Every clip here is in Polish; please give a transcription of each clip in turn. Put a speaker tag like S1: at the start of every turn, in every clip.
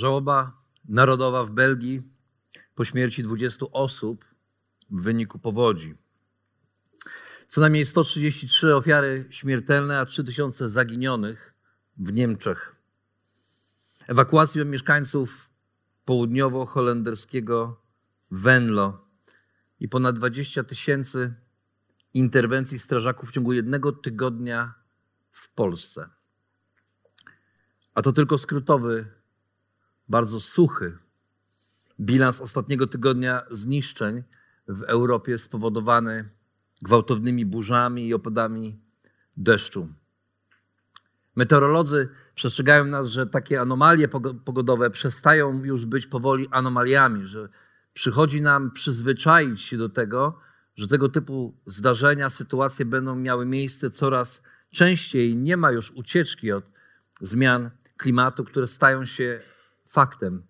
S1: Żałoba narodowa w Belgii po śmierci 20 osób w wyniku powodzi. Co najmniej 133 ofiary śmiertelne, a 3000 zaginionych w Niemczech. Ewakuacja mieszkańców południowo-holenderskiego Venlo i ponad 20 tysięcy interwencji strażaków w ciągu jednego tygodnia w Polsce. A to tylko skrótowy, bardzo suchy bilans ostatniego tygodnia zniszczeń w Europie spowodowany gwałtownymi burzami i opadami deszczu. Meteorolodzy przestrzegają nas, że takie anomalie pogodowe przestają już być powoli anomaliami, że przychodzi nam przyzwyczaić się do tego, że tego typu zdarzenia, sytuacje będą miały miejsce coraz częściej. Nie ma już ucieczki od zmian klimatu, które stają się faktem.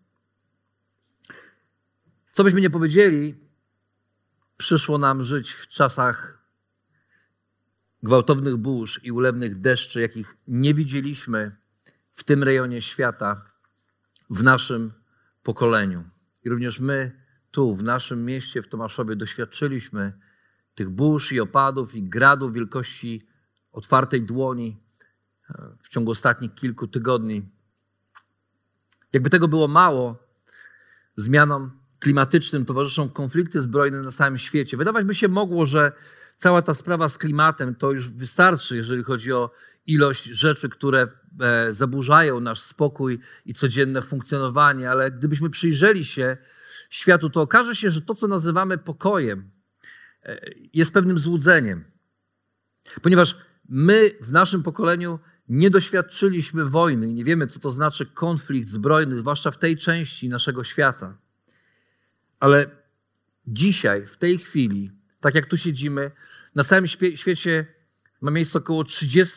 S1: Co byśmy nie powiedzieli, przyszło nam żyć w czasach gwałtownych burz i ulewnych deszczy, jakich nie widzieliśmy w tym rejonie świata, w naszym pokoleniu. I również my tu, w naszym mieście, w Tomaszowie, doświadczyliśmy tych burz i opadów i gradów wielkości otwartej dłoni e, w ciągu ostatnich kilku tygodni. Jakby tego było mało, zmianom klimatycznym towarzyszą konflikty zbrojne na całym świecie. Wydawać by się mogło, że cała ta sprawa z klimatem to już wystarczy, jeżeli chodzi o ilość rzeczy, które e, zaburzają nasz spokój i codzienne funkcjonowanie, ale gdybyśmy przyjrzeli się światu, to okaże się, że to, co nazywamy pokojem, e, jest pewnym złudzeniem. Ponieważ my w naszym pokoleniu nie doświadczyliśmy wojny i nie wiemy, co to znaczy konflikt zbrojny, zwłaszcza w tej części naszego świata. Ale dzisiaj, w tej chwili, tak jak tu siedzimy, na całym świecie ma miejsce około 30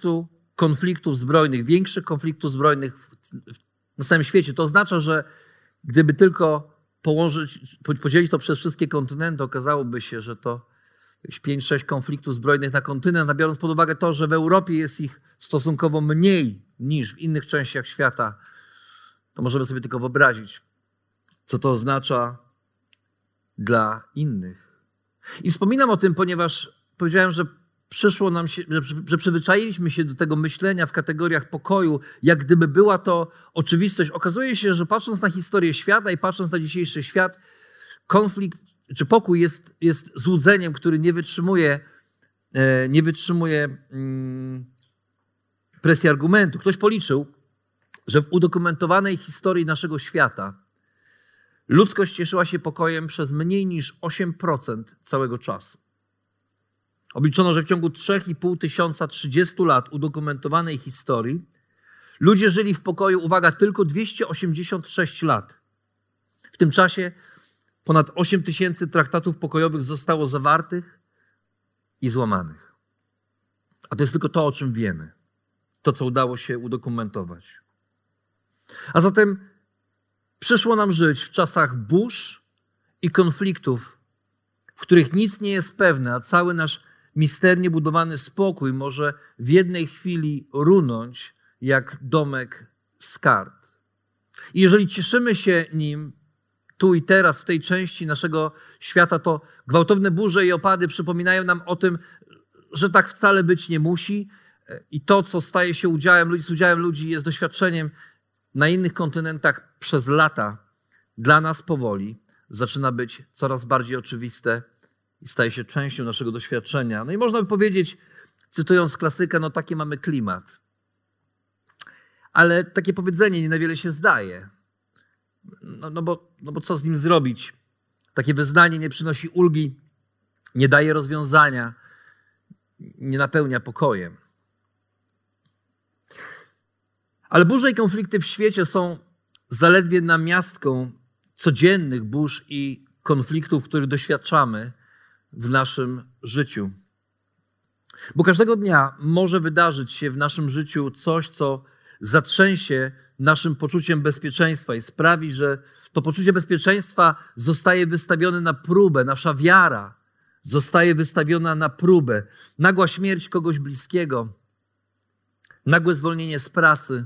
S1: konfliktów zbrojnych, większych konfliktów zbrojnych na całym świecie. To oznacza, że gdyby tylko położyć, podzielić to przez wszystkie kontynenty, okazałoby się, że to 5-6 konfliktów zbrojnych na kontynent, a biorąc pod uwagę to, że w Europie jest ich stosunkowo mniej niż w innych częściach świata, to możemy sobie tylko wyobrazić, co to oznacza dla innych. I wspominam o tym, ponieważ powiedziałem, że przyszło nam się, że, że przyzwyczailiśmy się do tego myślenia w kategoriach pokoju, jak gdyby była to oczywistość. Okazuje się, że patrząc na historię świata i patrząc na dzisiejszy świat, konflikt czy pokój jest, jest złudzeniem, który nie wytrzymuje, e, nie wytrzymuje mm, presji argumentu. Ktoś policzył, że w udokumentowanej historii naszego świata ludzkość cieszyła się pokojem przez mniej niż 8% całego czasu. Obliczono, że w ciągu 3,5 tysiąca 30 lat udokumentowanej historii ludzie żyli w pokoju, uwaga, tylko 286 lat. W tym czasie ponad 8 tysięcy traktatów pokojowych zostało zawartych i złamanych. A to jest tylko to, o czym wiemy. To, co udało się udokumentować. A zatem przyszło nam żyć w czasach burz i konfliktów, w których nic nie jest pewne, a cały nasz misternie budowany spokój może w jednej chwili runąć jak domek z kart. I jeżeli cieszymy się nim tu i teraz, w tej części naszego świata, to gwałtowne burze i opady przypominają nam o tym, że tak wcale być nie musi. I to, co staje się udziałem ludzi, z udziałem ludzi, jest doświadczeniem na innych kontynentach przez lata. Dla nas powoli zaczyna być coraz bardziej oczywiste i staje się częścią naszego doświadczenia. No i można by powiedzieć, cytując klasyka, no taki mamy klimat. Ale takie powiedzenie nie na wiele się zdaje. No, no, bo, no bo co z nim zrobić? Takie wyznanie nie przynosi ulgi, nie daje rozwiązania, nie napełnia pokojem. Ale burze i konflikty w świecie są zaledwie namiastką codziennych burz i konfliktów, których doświadczamy w naszym życiu. Bo każdego dnia może wydarzyć się w naszym życiu coś, co zatrzęsie naszym poczuciem bezpieczeństwa i sprawi, że to poczucie bezpieczeństwa zostaje wystawione na próbę, nasza wiara zostaje wystawiona na próbę. Nagła śmierć kogoś bliskiego, nagłe zwolnienie z pracy,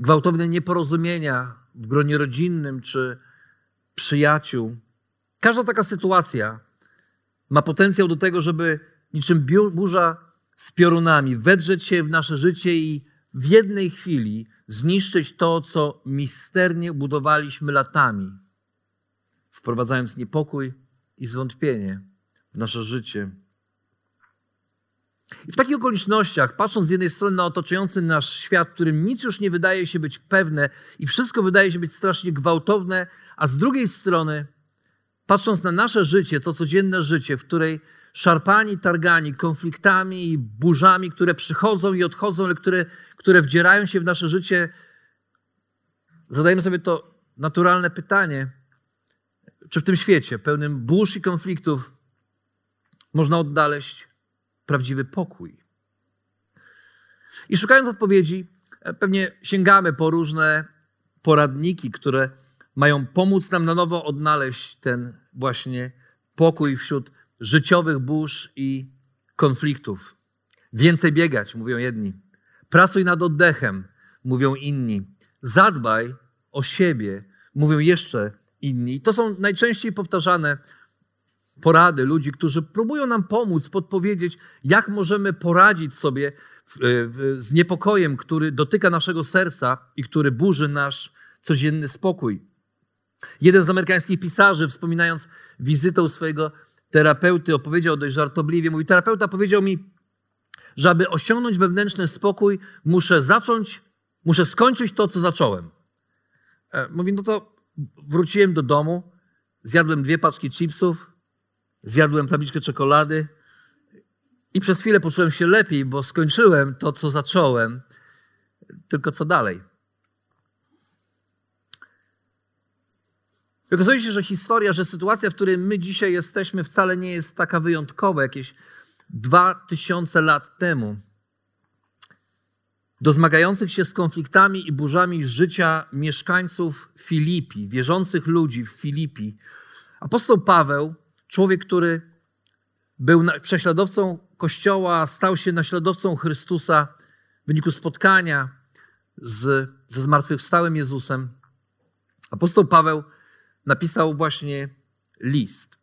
S1: gwałtowne nieporozumienia w gronie rodzinnym czy przyjaciół. Każda taka sytuacja ma potencjał do tego, żeby niczym burza z piorunami wedrzeć się w nasze życie i w jednej chwili zniszczyć to, co misternie budowaliśmy latami, wprowadzając niepokój i zwątpienie w nasze życie. I w takich okolicznościach, patrząc z jednej strony na otaczający nasz świat, w którym nic już nie wydaje się być pewne i wszystko wydaje się być strasznie gwałtowne, a z drugiej strony, patrząc na nasze życie, to codzienne życie, w której szarpani, targani konfliktami i burzami, które przychodzą i odchodzą, ale które, które wdzierają się w nasze życie, zadajemy sobie to naturalne pytanie, czy w tym świecie pełnym burz i konfliktów można odnaleźć prawdziwy pokój. I szukając odpowiedzi, e, pewnie sięgamy po różne poradniki, które mają pomóc nam na nowo odnaleźć ten właśnie pokój wśród życiowych burz i konfliktów. Więcej biegać, mówią jedni. Pracuj nad oddechem, mówią inni. Zadbaj o siebie, mówią jeszcze inni. To są najczęściej powtarzane porady ludzi, którzy próbują nam pomóc, podpowiedzieć, jak możemy poradzić sobie z niepokojem, który dotyka naszego serca i który burzy nasz codzienny spokój. Jeden z amerykańskich pisarzy, wspominając wizytę u swojego terapeuty, opowiedział dość żartobliwie. Mówi, terapeuta powiedział mi, że aby osiągnąć wewnętrzny spokój, muszę zacząć, muszę skończyć to, co zacząłem. E, mówi, no to wróciłem do domu, zjadłem dwie paczki chipsów, zjadłem tabliczkę czekolady i przez chwilę poczułem się lepiej, bo skończyłem to, co zacząłem. Tylko co dalej? Okazuje się, że historia, że sytuacja, w której my dzisiaj jesteśmy, wcale nie jest taka wyjątkowa. Jakieś dwa tysiące lat temu do zmagających się z konfliktami i burzami życia mieszkańców Filipi, wierzących ludzi w Filipi, apostoł Paweł Człowiek, który był prześladowcą Kościoła, stał się naśladowcą Chrystusa w wyniku spotkania z, ze zmartwychwstałym Jezusem. Apostoł Paweł napisał właśnie list.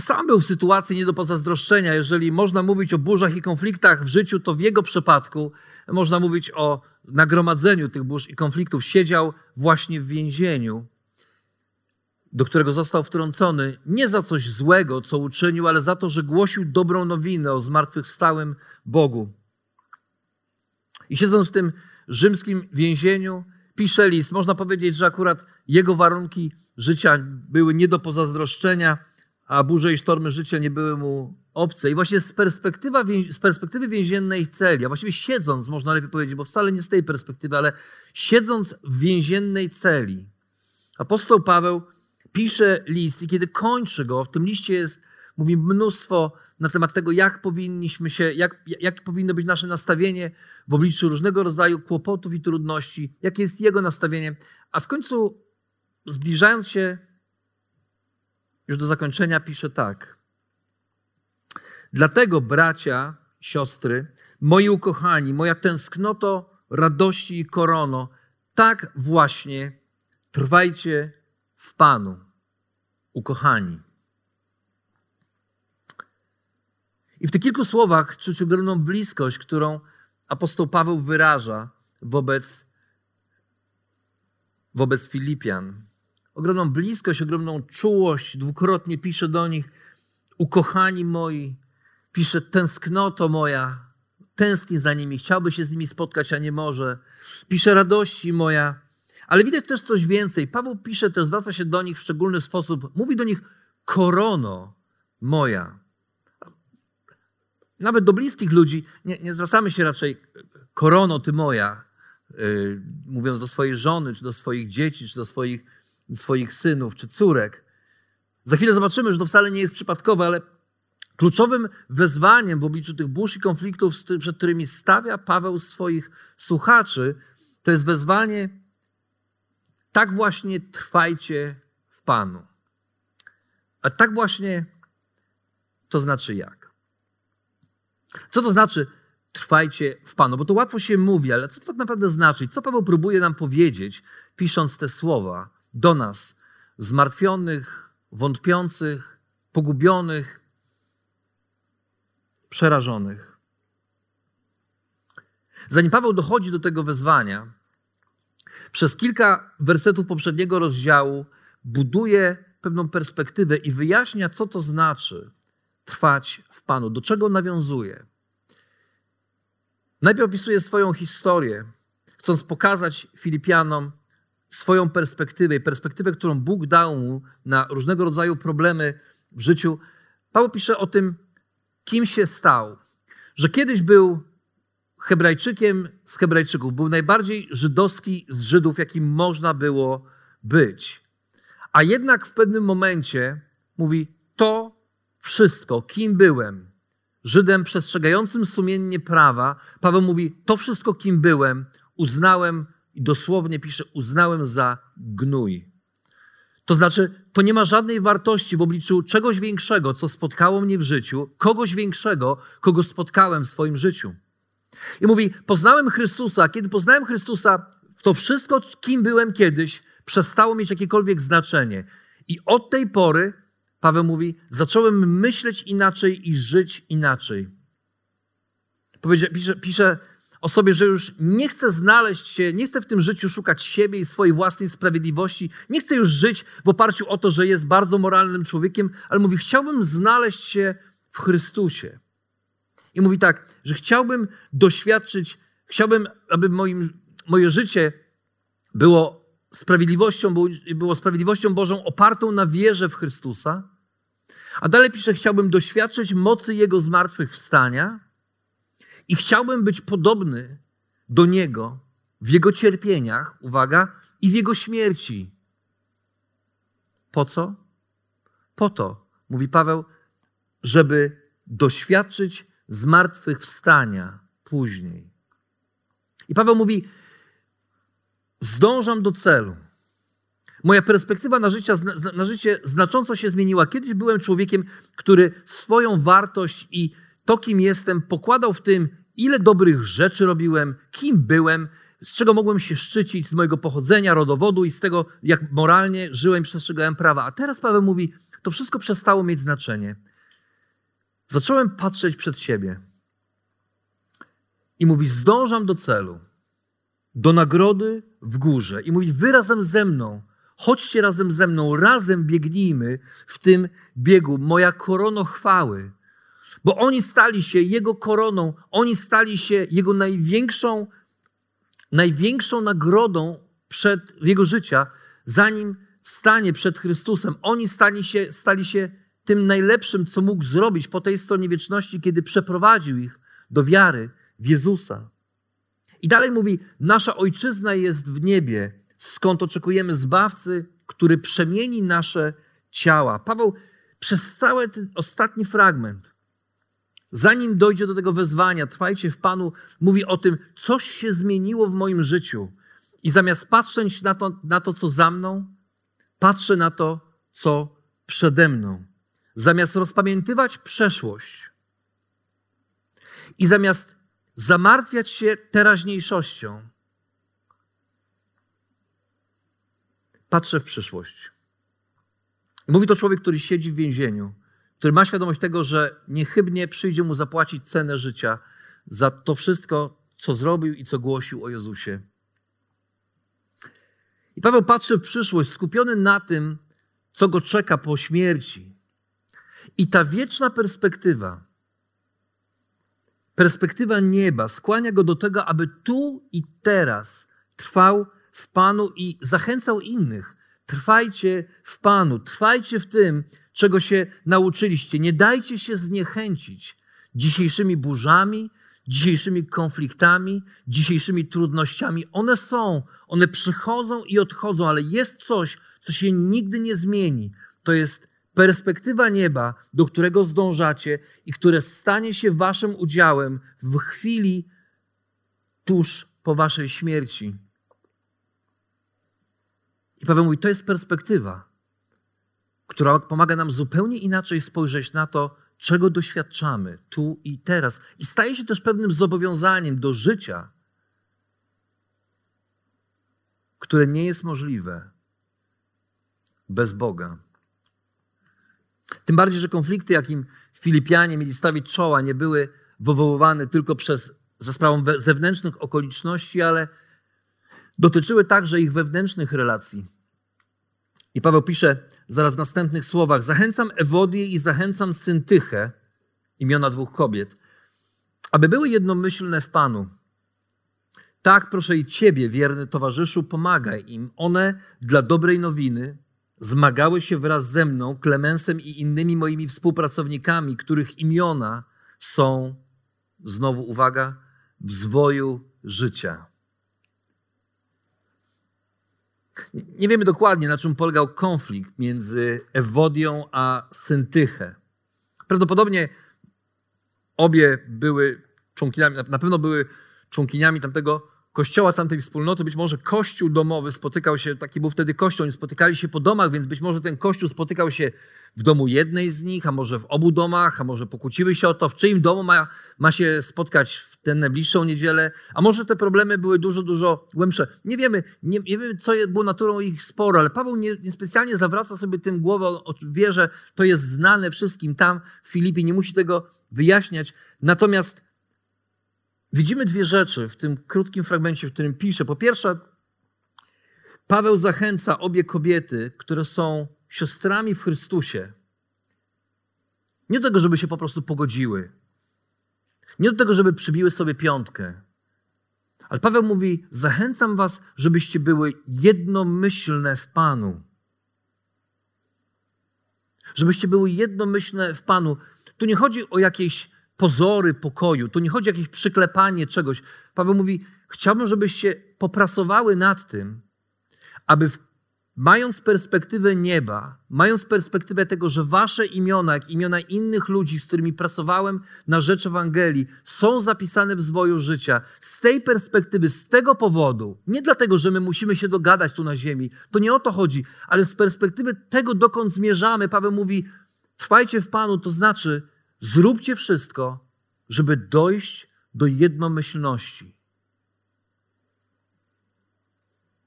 S1: Sam był w sytuacji nie do pozazdroszczenia. Jeżeli można mówić o burzach i konfliktach w życiu, to w jego przypadku można mówić o nagromadzeniu tych burz i konfliktów. Siedział właśnie w więzieniu do którego został wtrącony nie za coś złego, co uczynił, ale za to, że głosił dobrą nowinę o zmartwychwstałym Bogu. I siedząc w tym rzymskim więzieniu, pisze list. Można powiedzieć, że akurat jego warunki życia były nie do pozazdroszczenia, a burze i sztormy życia nie były mu obce. I właśnie z, perspektywa, z perspektywy więziennej celi, a właściwie siedząc, można lepiej powiedzieć, bo wcale nie z tej perspektywy, ale siedząc w więziennej celi, apostoł Paweł pisze list i kiedy kończy go, w tym liście jest, mówi mnóstwo na temat tego, jak powinniśmy się, jak, jak powinno być nasze nastawienie w obliczu różnego rodzaju kłopotów i trudności, jakie jest jego nastawienie. A w końcu, zbliżając się już do zakończenia, pisze tak. Dlatego, bracia, siostry, moi ukochani, moja tęsknoto, radości i korono, tak właśnie trwajcie w Panu, ukochani. I w tych kilku słowach czuć ogromną bliskość, którą apostoł Paweł wyraża wobec, wobec Filipian. Ogromną bliskość, ogromną czułość. Dwukrotnie pisze do nich, ukochani moi. Pisze, tęsknoto moja. Tęskni za nimi, chciałby się z nimi spotkać, a nie może. Pisze, radości moja. Ale widać też coś więcej. Paweł pisze też, zwraca się do nich w szczególny sposób. Mówi do nich, korono moja. Nawet do bliskich ludzi nie, nie zwracamy się raczej, korono ty moja, yy, mówiąc do swojej żony, czy do swoich dzieci, czy do swoich, swoich synów, czy córek. Za chwilę zobaczymy, że to wcale nie jest przypadkowe, ale kluczowym wezwaniem w obliczu tych burz i konfliktów, przed którymi stawia Paweł swoich słuchaczy, to jest wezwanie tak właśnie trwajcie w Panu. A tak właśnie to znaczy jak? Co to znaczy trwajcie w Panu? Bo to łatwo się mówi, ale co to tak naprawdę znaczy? Co Paweł próbuje nam powiedzieć, pisząc te słowa do nas, zmartwionych, wątpiących, pogubionych, przerażonych? Zanim Paweł dochodzi do tego wezwania, przez kilka wersetów poprzedniego rozdziału buduje pewną perspektywę i wyjaśnia, co to znaczy trwać w Panu, do czego nawiązuje. Najpierw opisuje swoją historię, chcąc pokazać Filipianom swoją perspektywę i perspektywę, którą Bóg dał mu na różnego rodzaju problemy w życiu. Paweł pisze o tym, kim się stał, że kiedyś był Hebrajczykiem z Hebrajczyków, był najbardziej żydowski z Żydów, jakim można było być. A jednak w pewnym momencie mówi: To wszystko, kim byłem, Żydem przestrzegającym sumiennie prawa, Paweł mówi: To wszystko, kim byłem, uznałem, i dosłownie pisze, uznałem za gnój. To znaczy, to nie ma żadnej wartości w obliczu czegoś większego, co spotkało mnie w życiu, kogoś większego, kogo spotkałem w swoim życiu. I mówi: Poznałem Chrystusa. Kiedy poznałem Chrystusa, to wszystko, kim byłem kiedyś, przestało mieć jakiekolwiek znaczenie. I od tej pory, Paweł mówi, zacząłem myśleć inaczej i żyć inaczej. Pisze, pisze o sobie, że już nie chcę znaleźć się, nie chcę w tym życiu szukać siebie i swojej własnej sprawiedliwości, nie chcę już żyć w oparciu o to, że jest bardzo moralnym człowiekiem, ale mówi, chciałbym znaleźć się w Chrystusie. I mówi tak, że chciałbym doświadczyć, chciałbym, aby moim, moje życie było sprawiedliwością, było sprawiedliwością Bożą opartą na wierze w Chrystusa. A dalej pisze, chciałbym doświadczyć mocy Jego zmartwychwstania i chciałbym być podobny do Niego w Jego cierpieniach, uwaga, i w Jego śmierci. Po co? Po to, mówi Paweł, żeby doświadczyć zmartwychwstania później. I Paweł mówi: Zdążam do celu. Moja perspektywa na, życie, na życie znacząco się zmieniła. Kiedyś byłem człowiekiem, który swoją wartość i to, kim jestem, pokładał w tym, ile dobrych rzeczy robiłem, kim byłem, z czego mogłem się szczycić, z mojego pochodzenia, rodowodu i z tego, jak moralnie żyłem, przestrzegałem prawa. A teraz Paweł mówi, to wszystko przestało mieć znaczenie. Zacząłem patrzeć przed siebie i mówi: Zdążam do celu, do nagrody w górze. I mówi: Wy razem ze mną, chodźcie razem ze mną, razem biegnijmy w tym biegu. Moja korono chwały. Bo oni stali się Jego koroną, oni stali się Jego największą, największą nagrodą przed Jego życia, zanim stanie przed Chrystusem. Oni stali się, stali się tym najlepszym, co mógł zrobić po tej stronie wieczności, kiedy przeprowadził ich do wiary w Jezusa. I dalej mówi: Nasza ojczyzna jest w niebie, skąd oczekujemy zbawcy, który przemieni nasze ciała. Paweł przez cały ten ostatni fragment, zanim dojdzie do tego wezwania, trwajcie w Panu, mówi o tym, coś się zmieniło w moim życiu. I zamiast patrzeć na to, na to co za mną, patrzę na to, co przede mną. Zamiast rozpamiętywać przeszłość i zamiast zamartwiać się teraźniejszością, patrzę w przyszłość. Mówi to człowiek, który siedzi w więzieniu, który ma świadomość tego, że niechybnie przyjdzie mu zapłacić cenę życia za to wszystko, co zrobił i co głosił o Jezusie. I Paweł patrzy w przyszłość, skupiony na tym, co go czeka po śmierci. I ta wieczna perspektywa, perspektywa nieba skłania go do tego, aby tu i teraz trwał w Panu i zachęcał innych. Trwajcie w Panu, trwajcie w tym, czego się nauczyliście. Nie dajcie się zniechęcić dzisiejszymi burzami, dzisiejszymi konfliktami, dzisiejszymi trudnościami. One są, one przychodzą i odchodzą, ale jest coś, co się nigdy nie zmieni. To jest perspektywa nieba, do którego zdążacie i które stanie się waszym udziałem w chwili tuż po waszej śmierci. I Paweł mówi, to jest perspektywa, która pomaga nam zupełnie inaczej spojrzeć na to, czego doświadczamy tu i teraz. I staje się też pewnym zobowiązaniem do życia, które nie jest możliwe bez Boga. Tym bardziej, że konflikty, jakim Filipianie mieli stawić czoła, nie były wywoływane tylko przez, za sprawą zewnętrznych okoliczności, ale dotyczyły także ich wewnętrznych relacji. I Paweł pisze zaraz w następnych słowach: Zachęcam Ewodię i zachęcam Syntychę, imiona dwóch kobiet, aby były jednomyślne w Panu. Tak, proszę i Ciebie, wierny towarzyszu, pomagaj im. One dla dobrej nowiny zmagały się wraz ze mną, Klemensem i innymi moimi współpracownikami, których imiona są, znowu uwaga, w zwoju życia. Nie wiemy dokładnie, na czym polegał konflikt między Ewodią a Syntychę. Prawdopodobnie obie były członkiniami, na pewno były członkiniami tamtego kościoła tamtej wspólnoty, być może kościół domowy spotykał się, taki był wtedy kościół, oni spotykali się po domach, więc być może ten kościół spotykał się w domu jednej z nich, a może w obu domach, a może pokłóciły się o to, w czyim domu ma, ma się spotkać tę najbliższą niedzielę, a może te problemy były dużo, dużo głębsze. Nie wiemy, nie, nie wiemy, co było naturą ich sporu, ale Paweł niespecjalnie nie zawraca sobie tym głowę, wie, że to jest znane wszystkim tam w Filipie, nie musi tego wyjaśniać. Natomiast widzimy dwie rzeczy w tym krótkim fragmencie, w którym pisze. Po pierwsze, Paweł zachęca obie kobiety, które są siostrami w Chrystusie, nie do tego, żeby się po prostu pogodziły, nie do tego, żeby przybiły sobie piątkę. Ale Paweł mówi: Zachęcam Was, żebyście były jednomyślne w Panu. Żebyście były jednomyślne w Panu. Tu nie chodzi o jakieś pozory pokoju, tu nie chodzi o jakieś przyklepanie czegoś. Paweł mówi: Chciałbym, żebyście popracowały nad tym, aby w mając perspektywę nieba, mając perspektywę tego, że wasze imiona, jak imiona innych ludzi, z którymi pracowałem na rzecz Ewangelii, są zapisane w zwoju życia, z tej perspektywy, z tego powodu, nie dlatego, że my musimy się dogadać tu na ziemi, to nie o to chodzi, ale z perspektywy tego, dokąd zmierzamy, Paweł mówi, trwajcie w Panu, to znaczy zróbcie wszystko, żeby dojść do jednomyślności.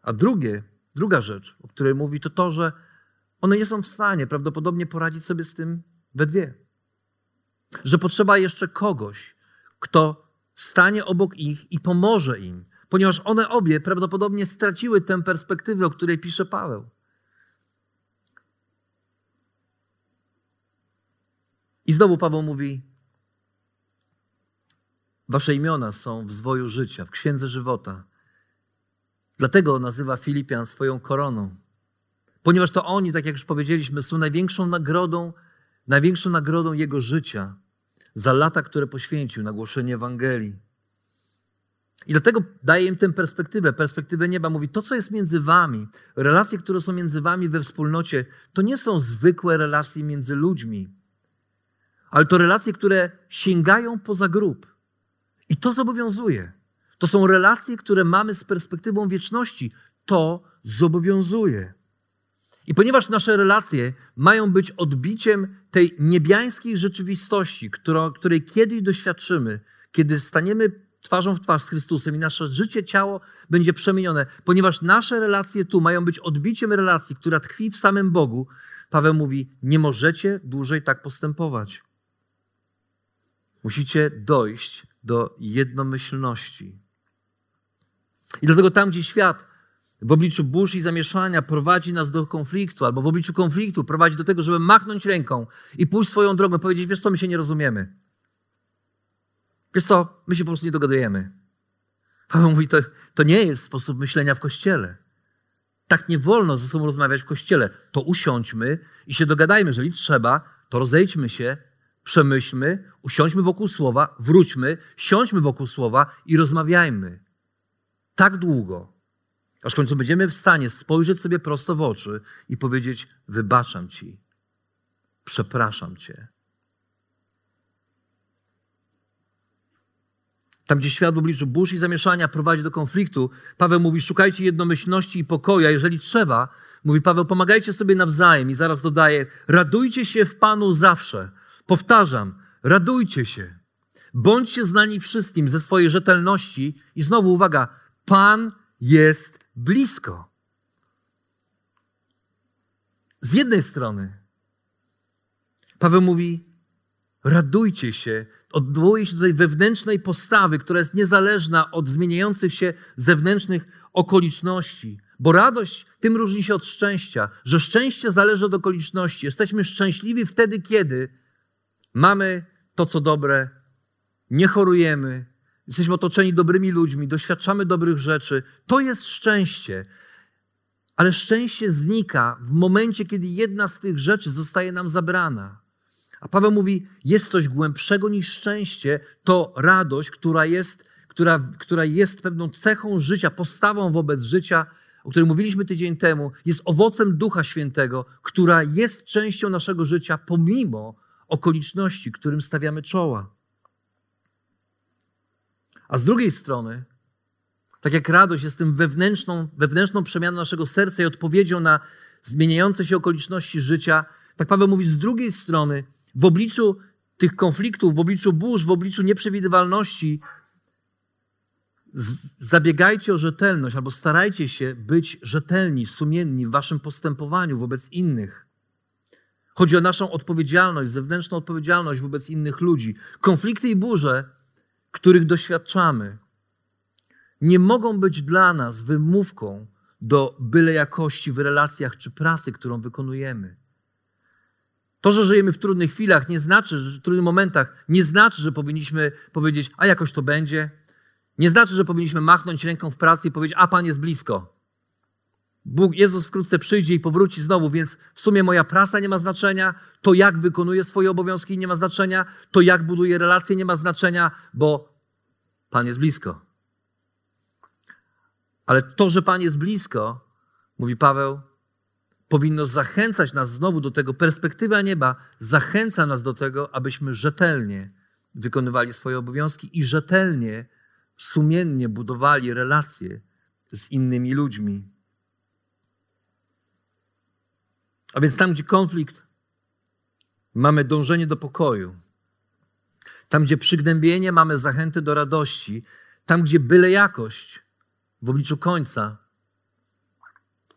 S1: A drugie, Druga rzecz, o której mówi, to to, że one nie są w stanie prawdopodobnie poradzić sobie z tym we dwie. Że potrzeba jeszcze kogoś, kto stanie obok ich i pomoże im, ponieważ one obie prawdopodobnie straciły tę perspektywę, o której pisze Paweł. I znowu Paweł mówi: Wasze imiona są w zwoju życia, w księdze żywota. Dlatego nazywa Filipian swoją koroną. Ponieważ to oni, tak jak już powiedzieliśmy, są największą nagrodą, największą nagrodą jego życia za lata, które poświęcił na głoszenie Ewangelii. I dlatego daje im tę perspektywę, perspektywę nieba. Mówi, to co jest między wami, relacje, które są między wami we wspólnocie, to nie są zwykłe relacje między ludźmi, ale to relacje, które sięgają poza grób. I to zobowiązuje. To są relacje, które mamy z perspektywą wieczności. To zobowiązuje. I ponieważ nasze relacje mają być odbiciem tej niebiańskiej rzeczywistości, której kiedyś doświadczymy, kiedy staniemy twarzą w twarz z Chrystusem i nasze życie, ciało będzie przemienione, ponieważ nasze relacje tu mają być odbiciem relacji, która tkwi w samym Bogu, Paweł mówi: Nie możecie dłużej tak postępować. Musicie dojść do jednomyślności. I dlatego tam, gdzie świat w obliczu burz i zamieszania prowadzi nas do konfliktu, albo w obliczu konfliktu prowadzi do tego, żeby machnąć ręką i pójść swoją drogą, powiedzieć, wiesz co, my się nie rozumiemy. Wiesz co, my się po prostu nie dogadujemy. Paweł mówi, to, to nie jest sposób myślenia w Kościele. Tak nie wolno ze sobą rozmawiać w Kościele. To usiądźmy i się dogadajmy. Jeżeli trzeba, to rozejdźmy się, przemyślmy, usiądźmy wokół słowa, wróćmy, siądźmy wokół słowa i rozmawiajmy. Tak długo, aż w końcu będziemy w stanie spojrzeć sobie prosto w oczy i powiedzieć: Wybaczam ci, przepraszam cię. Tam, gdzie świat w obliczu burz i zamieszania prowadzi do konfliktu, Paweł mówi: szukajcie jednomyślności i pokoju, a jeżeli trzeba, mówi Paweł, pomagajcie sobie nawzajem i zaraz dodaje: radujcie się w Panu zawsze. Powtarzam, radujcie się. Bądźcie znani wszystkim ze swojej rzetelności i znowu uwaga, Pan jest blisko. Z jednej strony Paweł mówi: radujcie się, odwołuje się do tej wewnętrznej postawy, która jest niezależna od zmieniających się zewnętrznych okoliczności. Bo radość tym różni się od szczęścia, że szczęście zależy od okoliczności. Jesteśmy szczęśliwi wtedy, kiedy mamy to, co dobre, nie chorujemy, jesteśmy otoczeni dobrymi ludźmi, doświadczamy dobrych rzeczy. To jest szczęście. Ale szczęście znika w momencie, kiedy jedna z tych rzeczy zostaje nam zabrana. A Paweł mówi, jest coś głębszego niż szczęście, to radość, która jest, która, która jest pewną cechą życia, postawą wobec życia, o której mówiliśmy tydzień temu, jest owocem Ducha Świętego, która jest częścią naszego życia pomimo okoliczności, którym stawiamy czoła. A z drugiej strony, tak jak radość jest tym wewnętrzną, wewnętrzną przemianą naszego serca i odpowiedzią na zmieniające się okoliczności życia, tak Paweł mówi z drugiej strony, w obliczu tych konfliktów, w obliczu burz, w obliczu nieprzewidywalności, zabiegajcie o rzetelność albo starajcie się być rzetelni, sumienni w waszym postępowaniu wobec innych. Chodzi o naszą odpowiedzialność, zewnętrzną odpowiedzialność wobec innych ludzi. Konflikty i burze, których doświadczamy, nie mogą być dla nas wymówką do byle jakości w relacjach czy pracy, którą wykonujemy. To, że żyjemy w trudnych chwilach, nie znaczy, że w trudnych momentach, nie znaczy, że powinniśmy powiedzieć, a jakoś to będzie. Nie znaczy, że powinniśmy machnąć ręką w pracy i powiedzieć, a Pan jest blisko. Bóg, Jezus wkrótce przyjdzie i powróci znowu, więc w sumie moja praca nie ma znaczenia, to jak wykonuję swoje obowiązki nie ma znaczenia, to jak buduję relacje nie ma znaczenia, bo Pan jest blisko. Ale to, że Pan jest blisko, mówi Paweł, powinno zachęcać nas znowu do tego, perspektywa nieba zachęca nas do tego, abyśmy rzetelnie wykonywali swoje obowiązki i rzetelnie, sumiennie budowali relacje z innymi ludźmi. A więc tam, gdzie konflikt, mamy dążenie do pokoju. Tam, gdzie przygnębienie, mamy zachęty do radości. Tam, gdzie byle jakość w obliczu końca,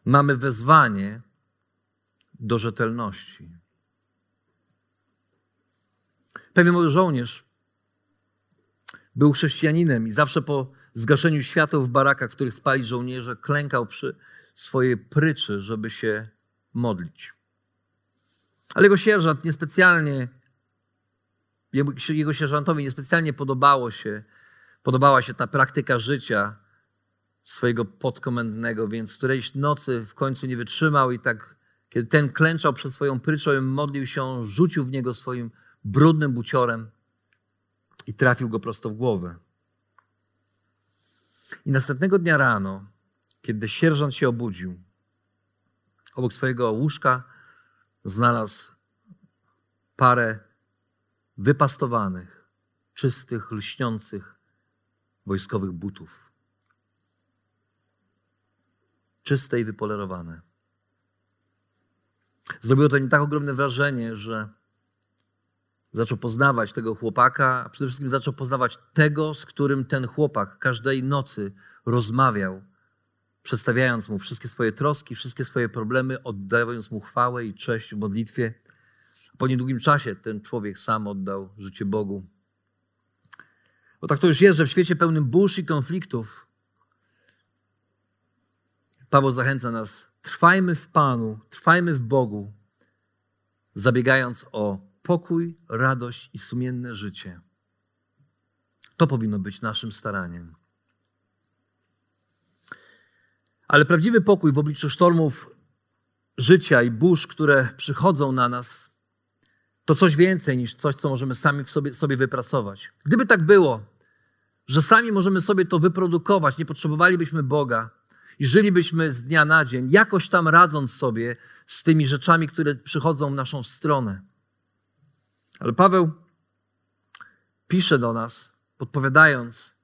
S1: mamy wezwanie do rzetelności. Pewien młody żołnierz był chrześcijaninem i zawsze po zgaszeniu świateł w barakach, w których spali żołnierze, klękał przy swojej pryczy, żeby się modlić. Ale jego sierżant niespecjalnie, jego sierżantowi niespecjalnie podobało się, podobała się ta praktyka życia swojego podkomendnego, więc którejś nocy w końcu nie wytrzymał i tak kiedy ten klęczał przed swoją pryczą modlił się, rzucił w niego swoim brudnym buciorem i trafił go prosto w głowę. I następnego dnia rano, kiedy sierżant się obudził, obok swojego łóżka znalazł parę wypastowanych, czystych, lśniących wojskowych butów. Czyste i wypolerowane. Zrobiło to nie tak ogromne wrażenie, że zaczął poznawać tego chłopaka, a przede wszystkim zaczął poznawać tego, z którym ten chłopak każdej nocy rozmawiał, przedstawiając mu wszystkie swoje troski, wszystkie swoje problemy, oddając mu chwałę i cześć w modlitwie. Po niedługim czasie ten człowiek sam oddał życie Bogu. Bo tak to już jest, że w świecie pełnym burz i konfliktów Paweł zachęca nas Trwajmy w Panu, trwajmy w Bogu, zabiegając o pokój, radość i sumienne życie. To powinno być naszym staraniem. Ale prawdziwy pokój w obliczu sztormów życia i burz, które przychodzą na nas, to coś więcej niż coś, co możemy sami w sobie, sobie wypracować. Gdyby tak było, że sami możemy sobie to wyprodukować, nie potrzebowalibyśmy Boga i żylibyśmy z dnia na dzień, jakoś tam radząc sobie z tymi rzeczami, które przychodzą w naszą stronę. Ale Paweł pisze do nas, podpowiadając,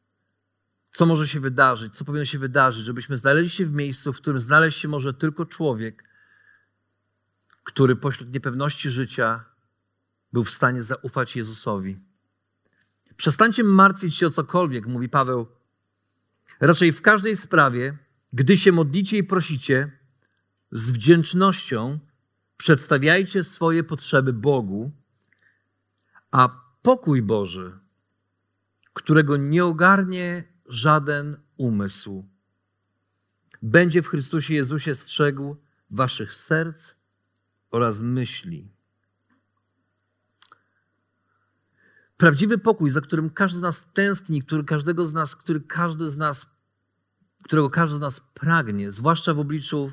S1: co może się wydarzyć, co powinno się wydarzyć, żebyśmy znaleźli się w miejscu, w którym znaleźć się może tylko człowiek, który pośród niepewności życia był w stanie zaufać Jezusowi. Przestańcie martwić się o cokolwiek, mówi Paweł. Raczej w każdej sprawie, gdy się modlicie i prosicie, z wdzięcznością przedstawiajcie swoje potrzeby Bogu, a pokój Boży, którego nie ogarnie żaden umysł, będzie w Chrystusie Jezusie strzegł waszych serc oraz myśli. Prawdziwy pokój, za którym każdy z nas tęskni, który każdego z nas, który każdy z nas, którego każdy z nas pragnie, zwłaszcza w obliczu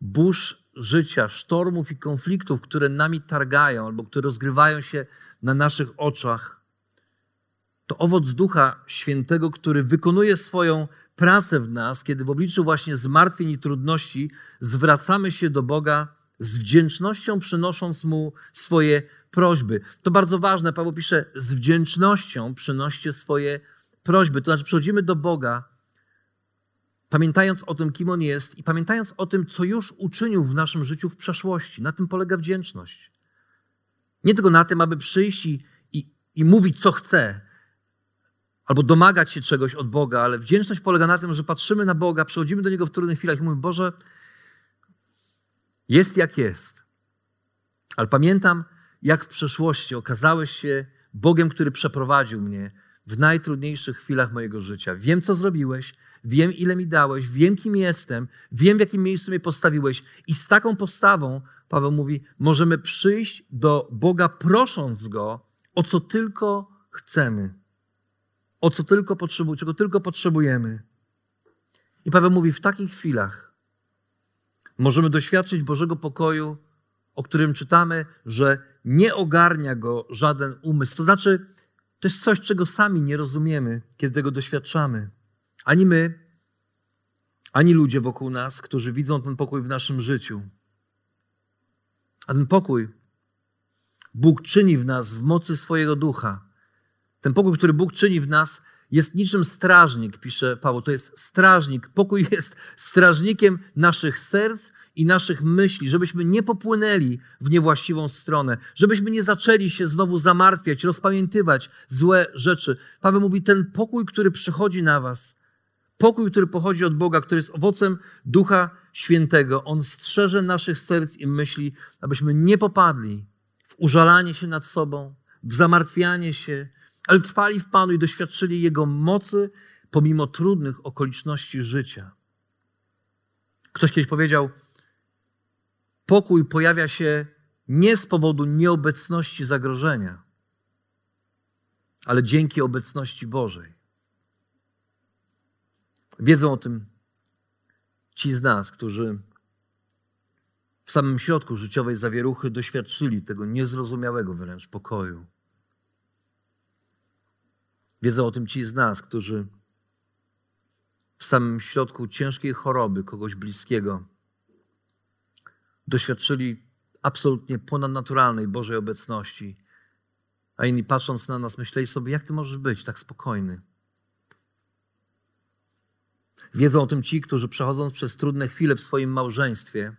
S1: burz życia, sztormów i konfliktów, które nami targają albo które rozgrywają się na naszych oczach, to owoc Ducha Świętego, który wykonuje swoją pracę w nas, kiedy w obliczu właśnie zmartwień i trudności zwracamy się do Boga z wdzięcznością, przynosząc Mu swoje prośby. To bardzo ważne. Paweł pisze, z wdzięcznością przynoście swoje prośby. To znaczy, przychodzimy do Boga, pamiętając o tym, kim On jest i pamiętając o tym, co już uczynił w naszym życiu w przeszłości. Na tym polega wdzięczność. Nie tylko na tym, aby przyjść i, i, i mówić, co chce, albo domagać się czegoś od Boga, ale wdzięczność polega na tym, że patrzymy na Boga, przychodzimy do Niego w trudnych chwilach i mówimy, Boże, jest jak jest. Ale pamiętam, jak w przeszłości okazałeś się Bogiem, który przeprowadził mnie w najtrudniejszych chwilach mojego życia. Wiem, co zrobiłeś, wiem, ile mi dałeś, wiem, kim jestem, wiem, w jakim miejscu mnie postawiłeś. I z taką postawą, Paweł mówi, możemy przyjść do Boga, prosząc Go o co tylko chcemy, o co tylko potrzebujemy, czego tylko potrzebujemy. I Paweł mówi, w takich chwilach możemy doświadczyć Bożego pokoju, o którym czytamy, że nie ogarnia go żaden umysł. To znaczy, to jest coś, czego sami nie rozumiemy, kiedy tego doświadczamy. Ani my, ani ludzie wokół nas, którzy widzą ten pokój w naszym życiu. A ten pokój Bóg czyni w nas w mocy swojego ducha. Ten pokój, który Bóg czyni w nas, jest niczym strażnik, pisze Paweł. To jest strażnik. Pokój jest strażnikiem naszych serc i naszych myśli, żebyśmy nie popłynęli w niewłaściwą stronę, żebyśmy nie zaczęli się znowu zamartwiać, rozpamiętywać złe rzeczy. Paweł mówi: Ten pokój, który przychodzi na Was, pokój, który pochodzi od Boga, który jest owocem Ducha Świętego, on strzeże naszych serc i myśli, abyśmy nie popadli w użalanie się nad sobą, w zamartwianie się, ale trwali w Panu i doświadczyli Jego mocy pomimo trudnych okoliczności życia. Ktoś kiedyś powiedział, Pokój pojawia się nie z powodu nieobecności zagrożenia, ale dzięki obecności Bożej. Wiedzą o tym ci z nas, którzy w samym środku życiowej zawieruchy doświadczyli tego niezrozumiałego wręcz pokoju. Wiedzą o tym ci z nas, którzy w samym środku ciężkiej choroby kogoś bliskiego doświadczyli absolutnie ponadnaturalnej Bożej obecności, a inni patrząc na nas myśleli sobie, jak ty możesz być tak spokojny? Wiedzą o tym ci, którzy przechodząc przez trudne chwile w swoim małżeństwie,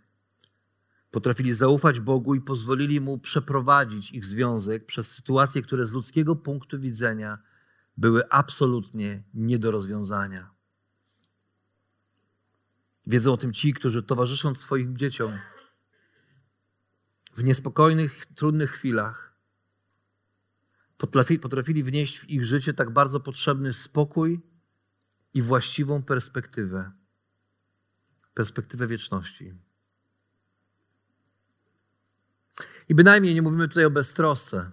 S1: potrafili zaufać Bogu i pozwolili Mu przeprowadzić ich związek przez sytuacje, które z ludzkiego punktu widzenia były absolutnie nie do rozwiązania. Wiedzą o tym ci, którzy towarzysząc swoim dzieciom, w niespokojnych, trudnych chwilach potrafi, potrafili wnieść w ich życie tak bardzo potrzebny spokój i właściwą perspektywę perspektywę wieczności. I bynajmniej nie mówimy tutaj o beztrosce.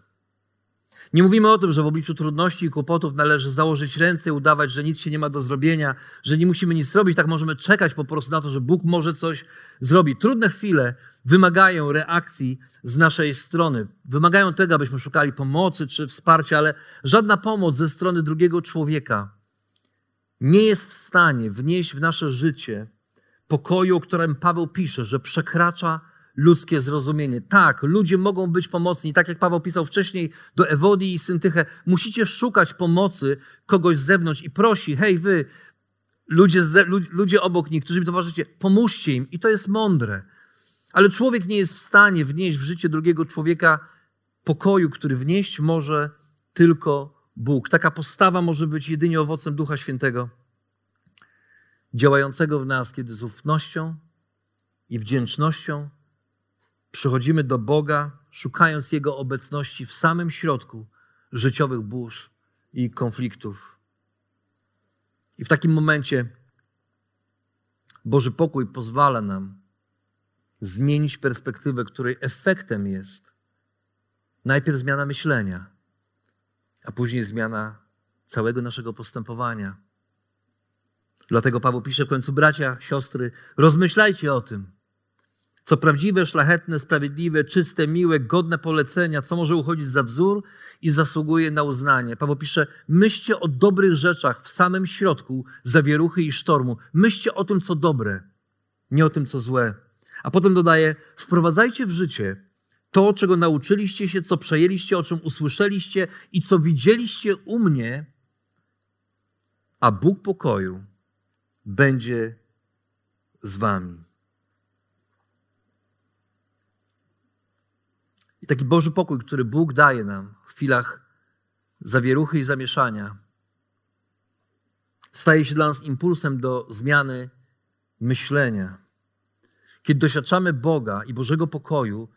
S1: Nie mówimy o tym, że w obliczu trudności i kłopotów należy założyć ręce i udawać, że nic się nie ma do zrobienia, że nie musimy nic robić, tak możemy czekać po prostu na to, że Bóg może coś zrobić. Trudne chwile wymagają reakcji z naszej strony. Wymagają tego, abyśmy szukali pomocy czy wsparcia, ale żadna pomoc ze strony drugiego człowieka nie jest w stanie wnieść w nasze życie pokoju, o którym Paweł pisze, że przekracza ludzkie zrozumienie. Tak, ludzie mogą być pomocni. Tak jak Paweł pisał wcześniej do Ewodii i Syntychę, musicie szukać pomocy kogoś z zewnątrz i prosi, hej wy, ludzie, ludzie obok nich, którzy mi towarzyszycie, pomóżcie im. I to jest mądre. Ale człowiek nie jest w stanie wnieść w życie drugiego człowieka pokoju, który wnieść może tylko Bóg. Taka postawa może być jedynie owocem Ducha Świętego, działającego w nas, kiedy z ufnością i wdzięcznością przychodzimy do Boga, szukając Jego obecności w samym środku życiowych burz i konfliktów. I w takim momencie Boży pokój pozwala nam zmienić perspektywę, której efektem jest najpierw zmiana myślenia, a później zmiana całego naszego postępowania. Dlatego Paweł pisze w końcu, bracia, siostry, rozmyślajcie o tym, co prawdziwe, szlachetne, sprawiedliwe, czyste, miłe, godne polecenia, co może uchodzić za wzór i zasługuje na uznanie. Paweł pisze, myślcie o dobrych rzeczach w samym środku zawieruchy i sztormu. Myślcie o tym, co dobre, nie o tym, co złe. A potem dodaje, wprowadzajcie w życie to, czego nauczyliście się, co przejęliście, o czym usłyszeliście i co widzieliście u mnie, a Bóg pokoju będzie z wami. I taki Boży pokój, który Bóg daje nam w chwilach zawieruchy i zamieszania, staje się dla nas impulsem do zmiany myślenia. Kiedy doświadczamy Boga i Bożego pokoju,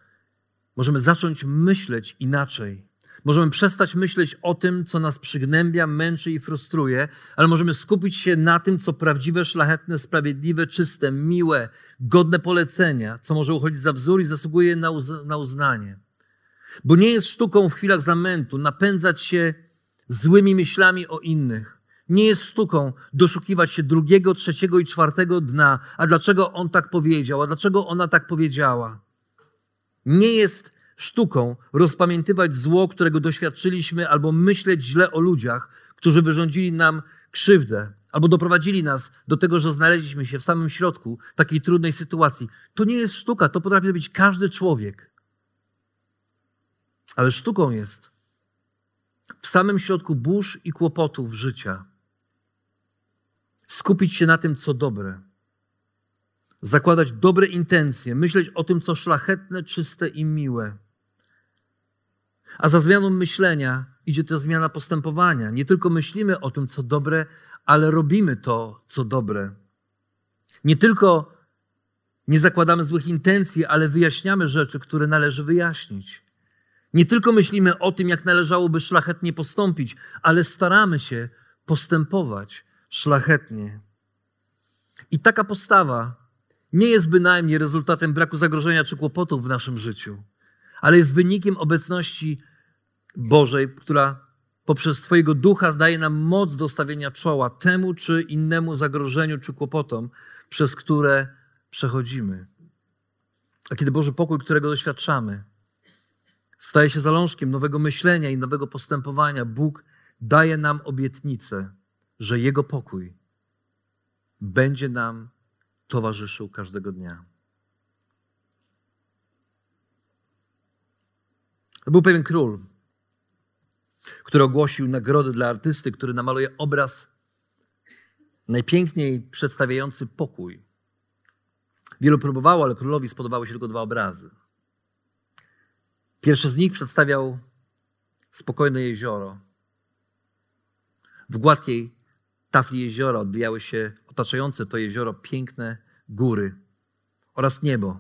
S1: możemy zacząć myśleć inaczej. Możemy przestać myśleć o tym, co nas przygnębia, męczy i frustruje, ale możemy skupić się na tym, co prawdziwe, szlachetne, sprawiedliwe, czyste, miłe, godne polecenia, co może uchodzić za wzór i zasługuje na, uz- na uznanie. Bo nie jest sztuką w chwilach zamętu napędzać się złymi myślami o innych. Nie jest sztuką doszukiwać się drugiego, trzeciego i czwartego dna. A dlaczego on tak powiedział? A dlaczego ona tak powiedziała? Nie jest sztuką rozpamiętywać zło, którego doświadczyliśmy, albo myśleć źle o ludziach, którzy wyrządzili nam krzywdę, albo doprowadzili nas do tego, że znaleźliśmy się w samym środku takiej trudnej sytuacji. To nie jest sztuka, to potrafi być każdy człowiek. Ale sztuką jest w samym środku burz i kłopotów życia skupić się na tym, co dobre, zakładać dobre intencje, myśleć o tym, co szlachetne, czyste i miłe. A za zmianą myślenia idzie to zmiana postępowania. Nie tylko myślimy o tym, co dobre, ale robimy to, co dobre. Nie tylko nie zakładamy złych intencji, ale wyjaśniamy rzeczy, które należy wyjaśnić. Nie tylko myślimy o tym, jak należałoby szlachetnie postąpić, ale staramy się postępować szlachetnie. I taka postawa nie jest bynajmniej rezultatem braku zagrożenia czy kłopotów w naszym życiu, ale jest wynikiem obecności Bożej, która poprzez swojego ducha daje nam moc do stawienia czoła temu czy innemu zagrożeniu czy kłopotom, przez które przechodzimy. A kiedy Boży pokój, którego doświadczamy, staje się zalążkiem nowego myślenia i nowego postępowania, Bóg daje nam obietnicę, że Jego pokój będzie nam towarzyszył każdego dnia. Był pewien król, który ogłosił nagrodę dla artysty, który namaluje obraz najpiękniej przedstawiający pokój. Wielu próbowało, ale królowi spodobały się tylko dwa obrazy. Pierwszy z nich przedstawiał spokojne jezioro. W gładkiej tafli jeziora odbijały się otaczające to jezioro piękne góry oraz niebo,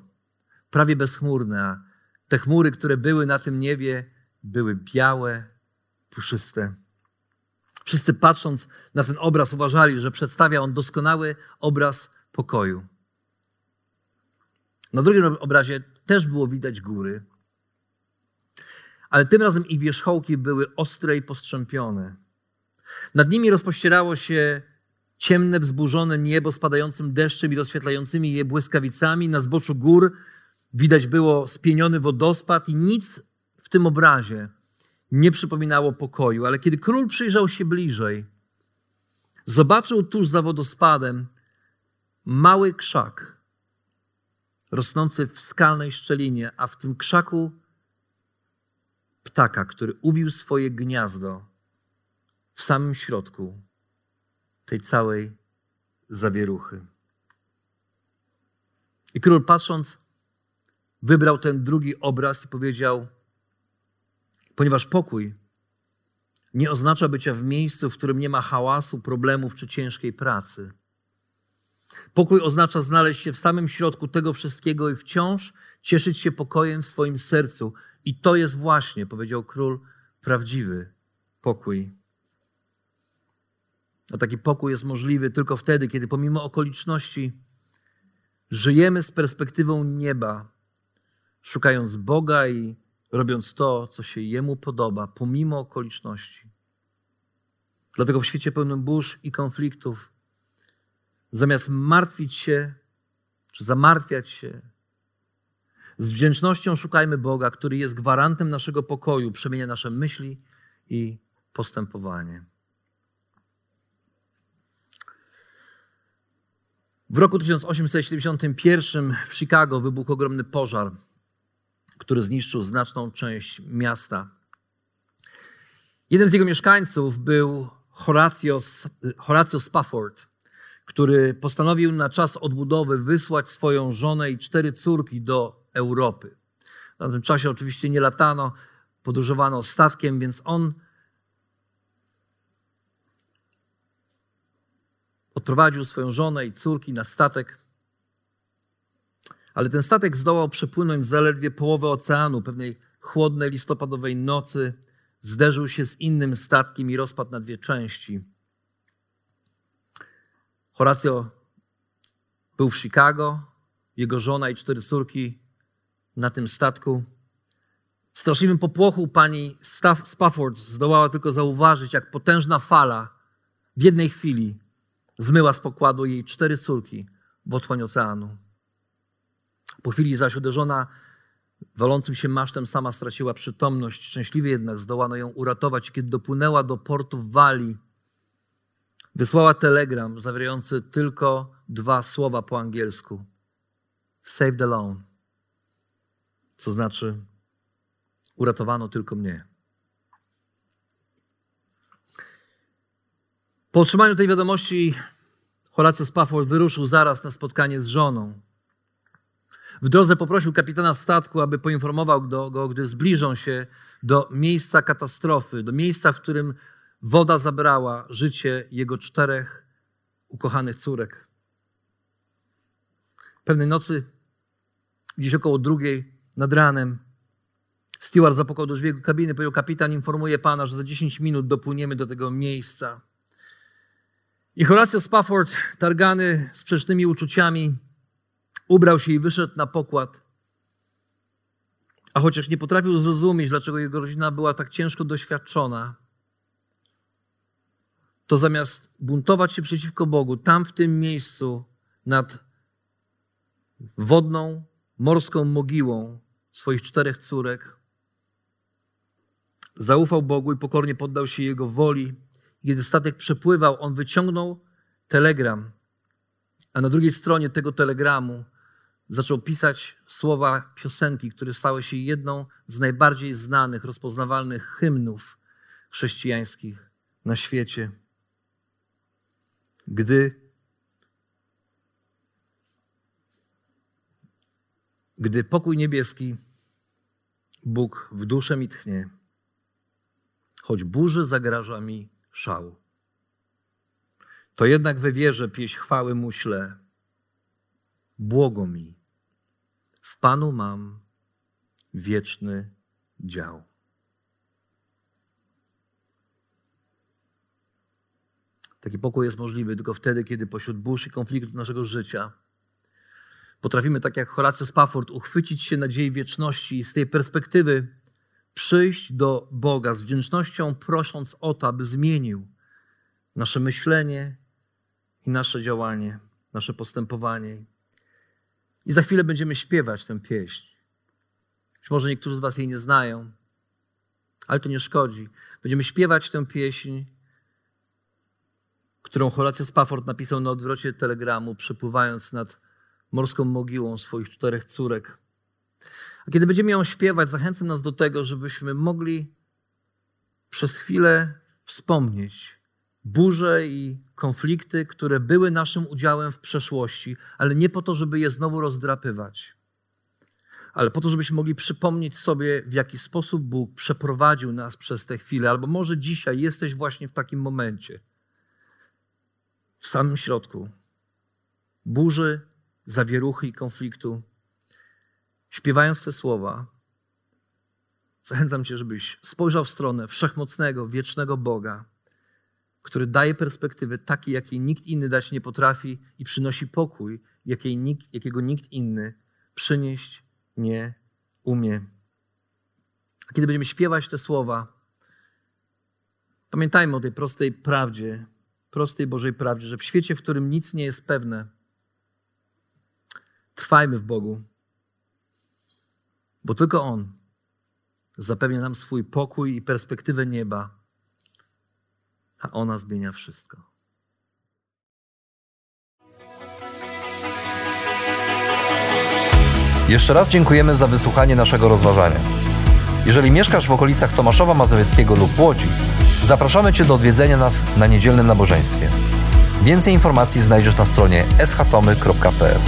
S1: prawie bezchmurne, a te chmury, które były na tym niebie, były białe, puszyste. Wszyscy patrząc na ten obraz uważali, że przedstawia on doskonały obraz pokoju. Na drugim obrazie też było widać góry, ale tym razem ich wierzchołki były ostre i postrzępione. Nad nimi rozpościerało się ciemne, wzburzone niebo spadającym deszczem i rozświetlającymi je błyskawicami. Na zboczu gór Widać było spieniony wodospad i nic w tym obrazie nie przypominało pokoju. Ale kiedy król przyjrzał się bliżej, zobaczył tuż za wodospadem mały krzak rosnący w skalnej szczelinie, a w tym krzaku ptaka, który uwił swoje gniazdo w samym środku tej całej zawieruchy. I król patrząc, wybrał ten drugi obraz i powiedział: Ponieważ pokój nie oznacza bycia w miejscu, w którym nie ma hałasu, problemów czy ciężkiej pracy. Pokój oznacza znaleźć się w samym środku tego wszystkiego i wciąż cieszyć się pokojem w swoim sercu. I to jest właśnie, powiedział król, prawdziwy pokój. A taki pokój jest możliwy tylko wtedy, kiedy pomimo okoliczności żyjemy z perspektywą nieba, szukając Boga i robiąc to, co się Jemu podoba, pomimo okoliczności. Dlatego w świecie pełnym burz i konfliktów, zamiast martwić się czy zamartwiać się, z wdzięcznością szukajmy Boga, który jest gwarantem naszego pokoju, przemienia nasze myśli i postępowanie. W roku 1871 w Chicago wybuchł ogromny pożar, który zniszczył znaczną część miasta. Jeden z jego mieszkańców był Horatio, Horatio Spafford, który postanowił na czas odbudowy wysłać swoją żonę i cztery córki do Europy. W tym czasie oczywiście nie latano, podróżowano statkiem, więc on odprowadził swoją żonę i córki na statek. Ale ten statek zdołał przepłynąć zaledwie połowę oceanu. Pewnej chłodnej listopadowej nocy zderzył się z innym statkiem i rozpadł na dwie części. Horacio był w Chicago, jego żona i cztery córki na tym statku. W straszliwym popłochu pani Spafford zdołała tylko zauważyć, jak potężna fala w jednej chwili zmyła z pokładu jej cztery córki w otchłań oceanu. Po chwili zaś uderzona walącym się masztem sama straciła przytomność. Szczęśliwie jednak zdołano ją uratować. Kiedy dopłynęła do portu w Walii, wysłała telegram zawierający tylko dwa słowa po angielsku. Saved alone. Co znaczy uratowano tylko mnie. Po otrzymaniu tej wiadomości Horacio Spafford wyruszył zaraz na spotkanie z żoną. W drodze poprosił kapitana statku, aby poinformował go, gdy zbliżą się do miejsca katastrofy, do miejsca, w którym woda zabrała życie jego czterech ukochanych córek. Pewnej nocy, gdzieś około drugiej nad ranem, steward zapukał do drzwi kabiny, powiedział, kapitan informuje pana, że za 10 minut dopłyniemy do tego miejsca. I Horacio Spafford, targany sprzecznymi uczuciami, ubrał się i wyszedł na pokład. A chociaż nie potrafił zrozumieć, dlaczego jego rodzina była tak ciężko doświadczona, to zamiast buntować się przeciwko Bogu, tam w tym miejscu nad wodną, morską mogiłą swoich czterech córek, zaufał Bogu i pokornie poddał się Jego woli kiedy statek przepływał, on wyciągnął telegram, a na drugiej stronie tego telegramu zaczął pisać słowa piosenki, które stały się jedną z najbardziej znanych, rozpoznawalnych hymnów chrześcijańskich na świecie. Gdy Gdy pokój niebieski, Bóg w duszę mi tchnie, choć burzy zagraża mi szału. To jednak we wierze pieśń chwały mu śle. Błogo mi, w Panu mam wieczny dział. Taki pokój jest możliwy tylko wtedy, kiedy pośród burz i konfliktów naszego życia potrafimy, tak jak Horace Spafford, uchwycić się nadziei wieczności i z tej perspektywy przyjść do Boga z wdzięcznością, prosząc o to, aby zmienił nasze myślenie i nasze działanie, nasze postępowanie. I za chwilę będziemy śpiewać tę pieśń. Być może niektórzy z Was jej nie znają, ale to nie szkodzi. Będziemy śpiewać tę pieśń, którą Horace Spafford napisał na odwrocie telegramu, przepływając nad morską mogiłą swoich czterech córek. A kiedy będziemy ją śpiewać, zachęcam nas do tego, żebyśmy mogli przez chwilę wspomnieć burze i konflikty, które były naszym udziałem w przeszłości, ale nie po to, żeby je znowu rozdrapywać, ale po to, żebyśmy mogli przypomnieć sobie, w jaki sposób Bóg przeprowadził nas przez te chwile, albo może dzisiaj jesteś właśnie w takim momencie, w samym środku burzy, zawieruchy i konfliktu. Śpiewając te słowa, zachęcam Cię, żebyś spojrzał w stronę wszechmocnego, wiecznego Boga, który daje perspektywy takiej, jakiej nikt inny dać nie potrafi i przynosi pokój, jakiej nikt, jakiego nikt inny przynieść nie umie. A kiedy będziemy śpiewać te słowa, pamiętajmy o tej prostej prawdzie, prostej Bożej prawdzie, że w świecie, w którym nic nie jest pewne, trwajmy w Bogu, bo tylko On zapewnia nam swój pokój i perspektywę nieba, a ona zmienia wszystko.
S2: Jeszcze raz dziękujemy za wysłuchanie naszego rozważania. Jeżeli mieszkasz w okolicach Tomaszowa Mazowieckiego lub Łodzi, zapraszamy Cię do odwiedzenia nas na niedzielnym nabożeństwie. Więcej informacji znajdziesz na stronie schatomy.pl.